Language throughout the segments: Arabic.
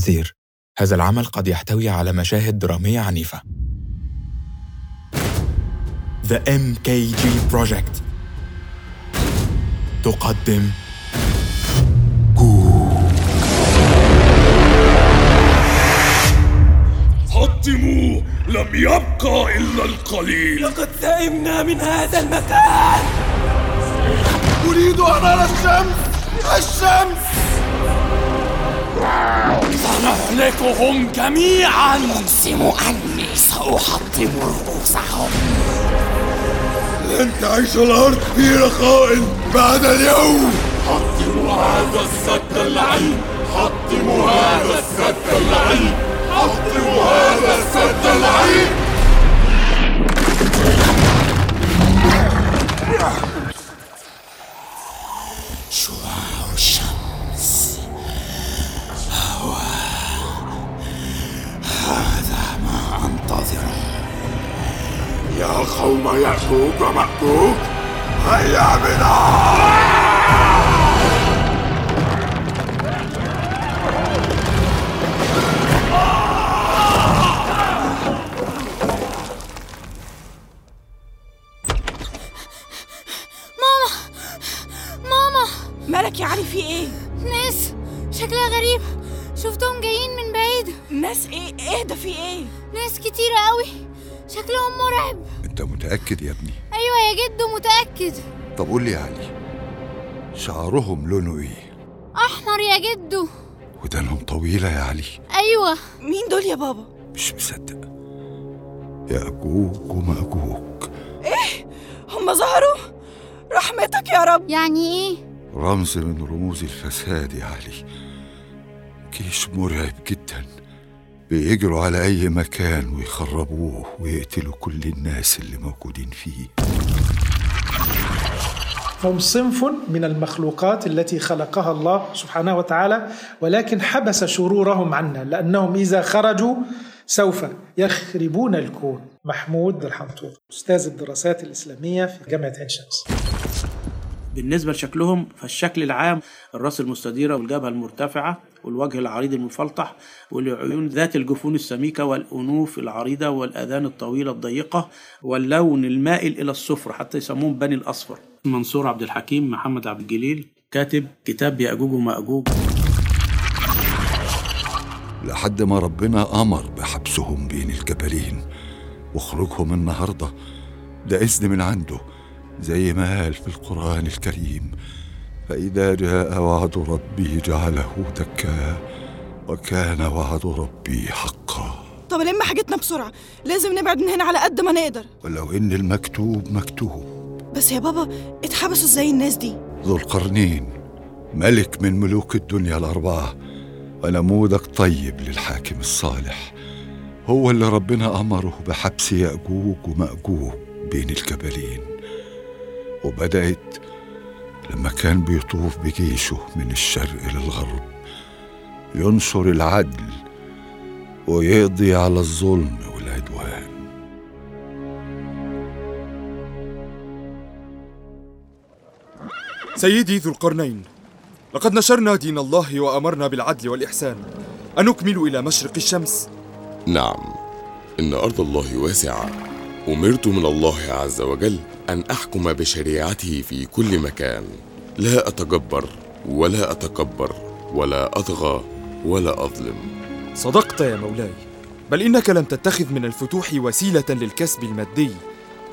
التحذير هذا العمل قد يحتوي على مشاهد درامية عنيفة. The MKG Project. تقدم حطموا لم يبقى إلا القليل. لقد سئمنا من هذا المكان. أريد أن أرى الشمس. الشمس. سنهلكهم جميعا. أقسم أني سأحطم رؤوسهم. لن تعيش الأرض في رخاء بعد اليوم. حطموا هذا السد اللعين حطموا هذا السد اللعين حطموا هذا السد اللعين ومأجوج هيا بنا. ماما! ماما! مالك يا علي في إيه؟ ناس! شكلها غريب. شفتهم جايين من بعيد. ناس إيه؟ إيه ده في إيه؟ ناس كتيرة قوي. شكلهم مرعب. أنت متأكد يا ابني؟ يا جدو متأكد. طب قول لي يا علي شعرهم لونه إيه؟ أحمر يا جدو ودانهم طويلة يا علي. أيوة. مين دول يا بابا؟ مش مصدق. يأجوج ومأجوج هم ظهروا؟ رحمتك يا رب. يعني إيه؟ رمز من رموز الفساد يا علي. جيش مرعب جدا. بيجروا على أي مكان ويخربوه ويقتلوا كل الناس اللي موجودين فيه. هم صنف من المخلوقات التي خلقها الله سبحانه وتعالى ولكن حبس شرورهم عنا لأنهم إذا خرجوا سوف يخربون الكون. محمود الحنطور أستاذ الدراسات الإسلامية في جامعة عين شمس. بالنسبة لشكلهم فالشكل العام الرأس المستديرة والجبهة المرتفعة والوجه العريض المفلطح والعيون ذات الجفون السميكة والأنوف العريضة والآذان الطويلة الضيقة واللون المائل إلى الصفر حتى يسموهم بني الأصفر. منصور عبد الحكيم محمد عبد الجليل كاتب كتاب يأجوج ومأجوج لحد ما ربنا أمر بحبسهم بين الجبلين وخروجهم النهاردة ده إذن من عنده زي ما قال في القرآن الكريم فإذا جاء وعد ربي جعله دكا وكان وعد ربي حقا. طب لم حاجتنا بسرعة لازم نبعد من هنا على قد ما نقدر. ولو إن المكتوب مكتوب. بس يا بابا اتحبسوا إزاي الناس دي؟ ذو القرنين ملك من ملوك الدنيا الأربعة ونموذج طيب للحاكم الصالح. هو اللي ربنا أمره بحبس يأجوج ومأجوج بين الجبلين. وبدأت لما كان بيطوف بجيشه من الشرق للغرب ينشر العدل ويقضي على الظلم والعدوان. سيدي ذو القرنين لقد نشرنا دين الله وأمرنا بالعدل والإحسان. أنكمل إلى مشرق الشمس؟ نعم إن أرض الله واسعة. أمرت من الله عز وجل أن أحكم بشريعته في كل مكان. لا أتجبر ولا أتكبر ولا أطغى ولا أظلم. صدقت يا مولاي بل إنك لم تتخذ من الفتوح وسيلة للكسب المادي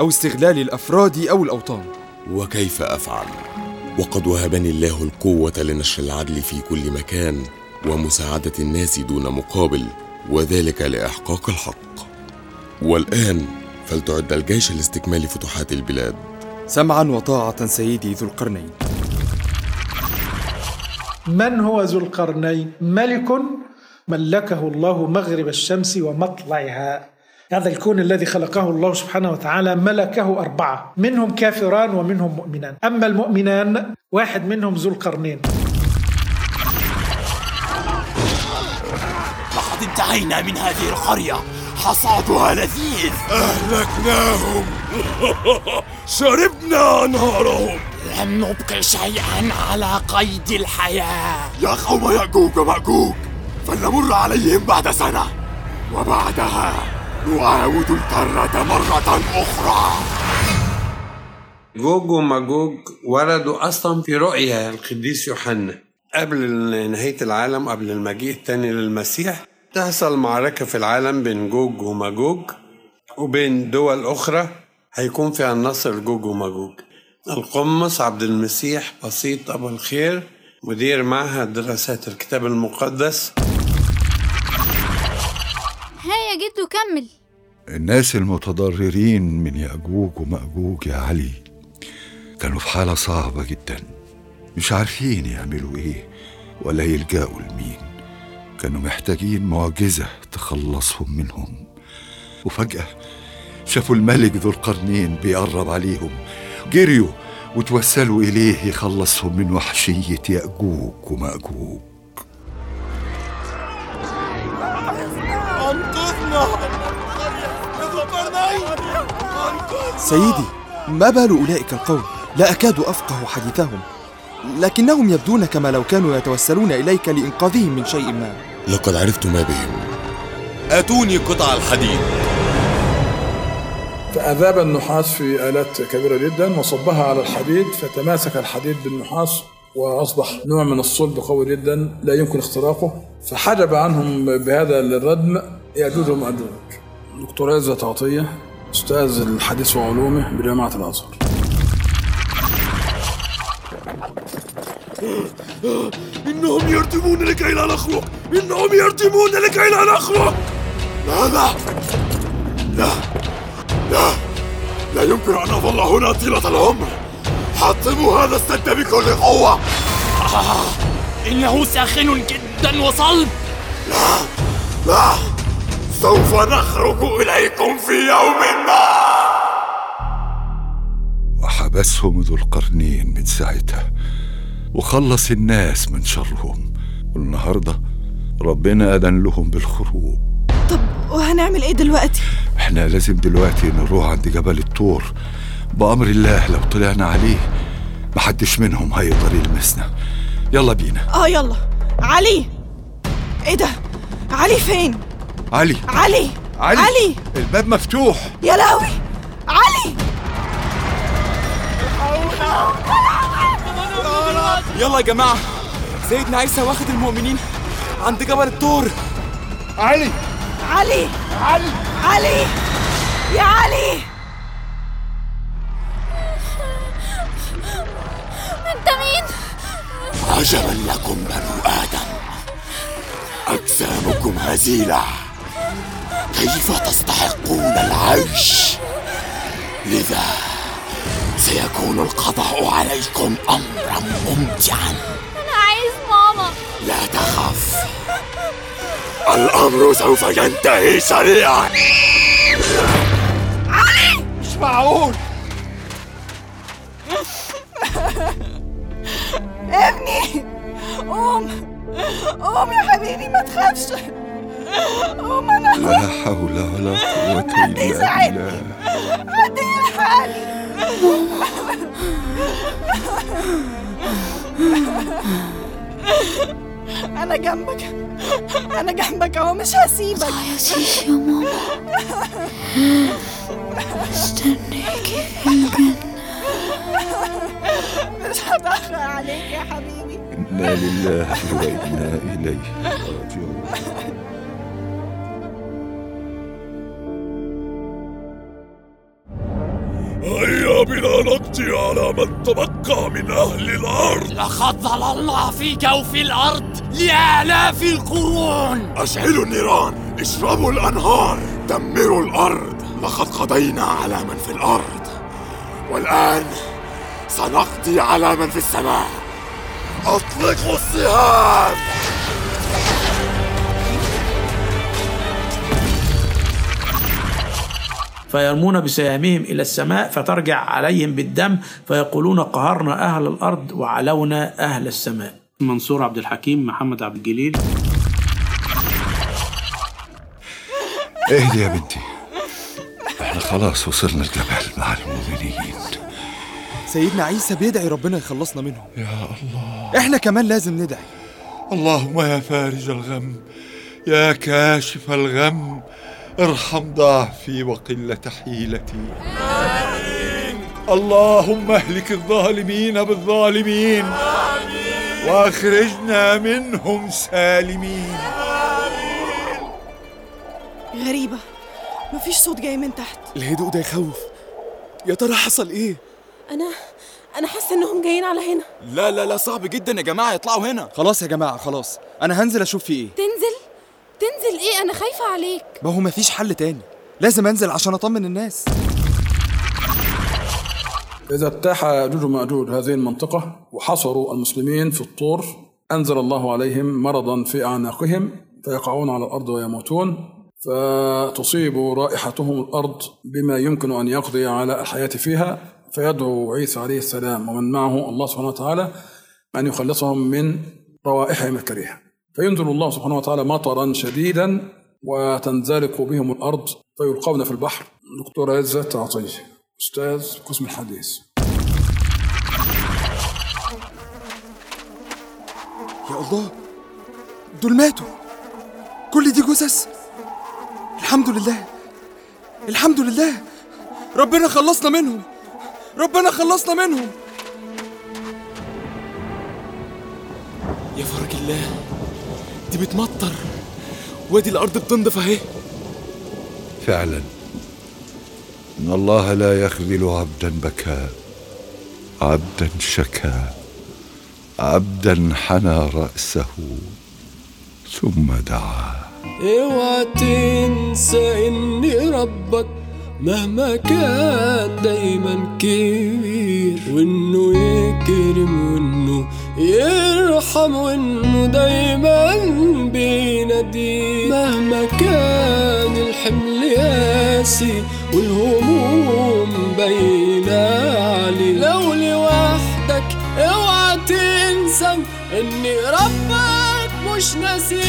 أو استغلال الأفراد أو الأوطان. وكيف أفعل؟ وقد وهبني الله القوة لنشر العدل في كل مكان ومساعدة الناس دون مقابل وذلك لإحقاق الحق. والآن فلتعد الجيش لاستكمال فتوحات البلاد؟ سمعا وطاعة سيدي ذو القرنين. من هو ذو القرنين؟ ملك ملكه الله مغرب الشمس ومطلعها. هذا الكون الذي خلقه الله سبحانه وتعالى ملكه أربعة. منهم كافران ومنهم مؤمنان. أما المؤمنان واحد منهم ذو القرنين. لقد انتهينا من هذه القرية. حصادها لذيذ. أهلكناهم. شربنا أنهارهم. لم نبق شيئا على قيد الحياة. يا قوم يأجوج ومأجوج فلنمر عليهم بعد سنة. وبعدها نعاود الكرة مرة أخرى. جوج ومأجوج وردوا أصلا في رؤيا القديس يوحنا. قبل نهاية العالم قبل المجيء الثاني للمسيح تحصل معركة في العالم بين جوج وماجوج وبين دول أخرى هيكون فيها النصر جوج وماجوج القمص عبد المسيح بسيط أبو الخير مدير معهد دراسات الكتاب المقدس. ها يا جدو كمل الناس المتضررين من يأجوج ومأجوج يا علي كانوا في حالة صعبة جدا. مش عارفين يعملوا إيه ولا يلجأوا لمين. كانوا محتاجين معجزة تخلصهم منهم. وفجأة شافوا الملك ذو القرنين بيقرب عليهم. جريوا وتوسلوا إليه يخلصهم من وحشية يأجوج ومأجوج. انقذنا سيدي ما بال أولئك القوم؟ لا أكاد أفقه حديثهم. لكنهم يبدون كما لو كانوا يتوسلون إليك لإنقاذهم من شيء ما. لقد عرفت ما بهم. آتوني قطع الحديد. فأذاب النحاس في آلات كبيرة جدا وصبها على الحديد فتماسك الحديد بالنحاس وأصبح نوع من الصلب قوي جدا لا يمكن اختراقه فحجب عنهم بهذا الردم يأجوج ومأجوج دكتور عزت عطية أستاذ الحديث وعلومه بجامعة الأزهر. إنهم يردمون لكي لا نخرج إنهم يردمون لكي لا نخرج لا لا. لا. لا. لا يمكن أن أظل هنا طيلة العمر. حطموا هذا السد بكل قوة. آه إنه ساخن جدا وصلب. لا. لا. سوف نخرج إليكم في يوم ما. وحبسهم ذو القرنين من ساعتها وخلص الناس من شرهم. والنهاردة ربنا أذن لهم بالخروج. طب وهنعمل إيه دلوقتي؟ إحنا لازم دلوقتي نروح عند جبل الطور. بأمر الله لو طلعنا عليه محدش منهم هيقدر يلمسنا. يلا بينا. آه يلا. علي! إيه ده؟ علي فين؟ علي. علي! علي, علي. الباب مفتوح. يا لهوي! علي! يلا يا جماعة سيدنا عيسى واخد المؤمنين عند جبل الطور. علي. علي. علي. علي. يا علي. أنت مين؟ عجبا لكم بنو آدم. أجسامكم هزيلة. كيف تستحقون العيش؟ لذا سيكون القضاء عليكم أمرا ممتعا. أنا عايز ماما. لا تخف الأمر سوف ينتهي سريعا. علي مش معقول ابني. قوم. قوم يا حبيبي ما تخافش. قوم أنا. لا حول ولا قوة يساعدني بالله. حد يلحقني أنا جنبك. أنا جنبك أهو مش هسيبك. تعيطيش يا ماما. في الجنة مش هتأخر عليك يا حبيبي. إنا لله وإنا إليه راجعون. بنا نقضي على من تبقى من أهل الأرض. لقد ظل الله في جوف الأرض لآلاف القرون. أشعلوا النيران اشربوا الأنهار دمروا الأرض. لقد قضينا على من في الأرض. والآن سنقضي على من في السماء. أطلقوا السهام فيرمون بسهامهم إلى السماء فترجع عليهم بالدم فيقولون قهرنا أهل الأرض وعلونا أهل السماء. منصور عبد الحكيم محمد عبد الجليل. اهدي يا بنتي؟ إحنا خلاص وصلنا الجبل مع المؤمنين. سيدنا عيسى بيدعي ربنا يخلصنا منهم. يا الله. إحنا كمان لازم ندعي. اللهم يا فارج الغم يا كاشف الغم ارحم ضعفي وقلة حيلتي. اللهم اهلك الظالمين بالظالمين واخرجنا منهم سالمين. غريبة مفيش صوت جاي من تحت. الهدوء ده يخوف. يا ترى حصل إيه؟ أنا أنا حاسة إنهم جايين على هنا. لا لا لا صعب جدا يا جماعة يطلعوا هنا. خلاص يا جماعة خلاص. أنا هنزل أشوف في إيه. تنزل؟ تنزل إيه؟ أنا خايفة عليك. ما هو مفيش حل تاني. لازم انزل عشان اطمن الناس. إذا اجتاح يأجوج ومأجوج هذه المنطقة وحصروا المسلمين في الطور أنزل الله عليهم مرضا في أعناقهم فيقعون على الأرض ويموتون فتصيب رائحتهم الأرض بما يمكن أن يقضي على الحياة فيها فيدعو عيسى عليه السلام ومن معه الله سبحانه وتعالى أن يخلصهم من روائحهم الكريهة. فينزل الله سبحانه وتعالى مطرا شديدا وتنزلق بهم الأرض فيلقون في البحر. دكتور عزت عطية أستاذ قسم الحديث. يا الله دول ماتوا. كل دي جثث. الحمد لله. الحمد لله. ربنا خلصنا منهم. ربنا خلصنا منهم. يا فرج الله. دي بتمطر. وادي الأرض بتنضف أهي. فعلا. إن الله لا يخذل عبدا بكى عبدا شكى عبدا حنى رأسه. ثم دعا. اوعى تنسى ان ربك مهما كان دايما كبير. وإنه يكرم وإنه يرحم وإنه دايما بينادي. مهما كان الحمل قاسي والهموم باينة عليه لو لوحدك اوعى تنسى ان ربك مش نسيك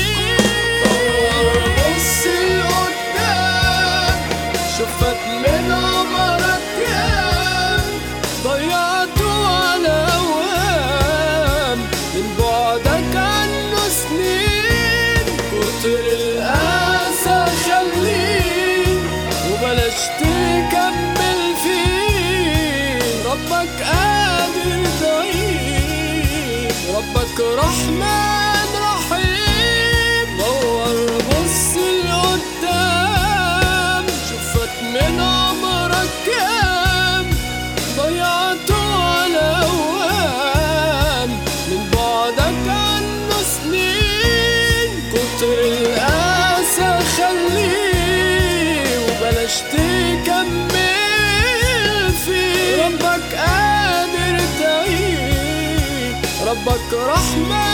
ربك رحمن ربك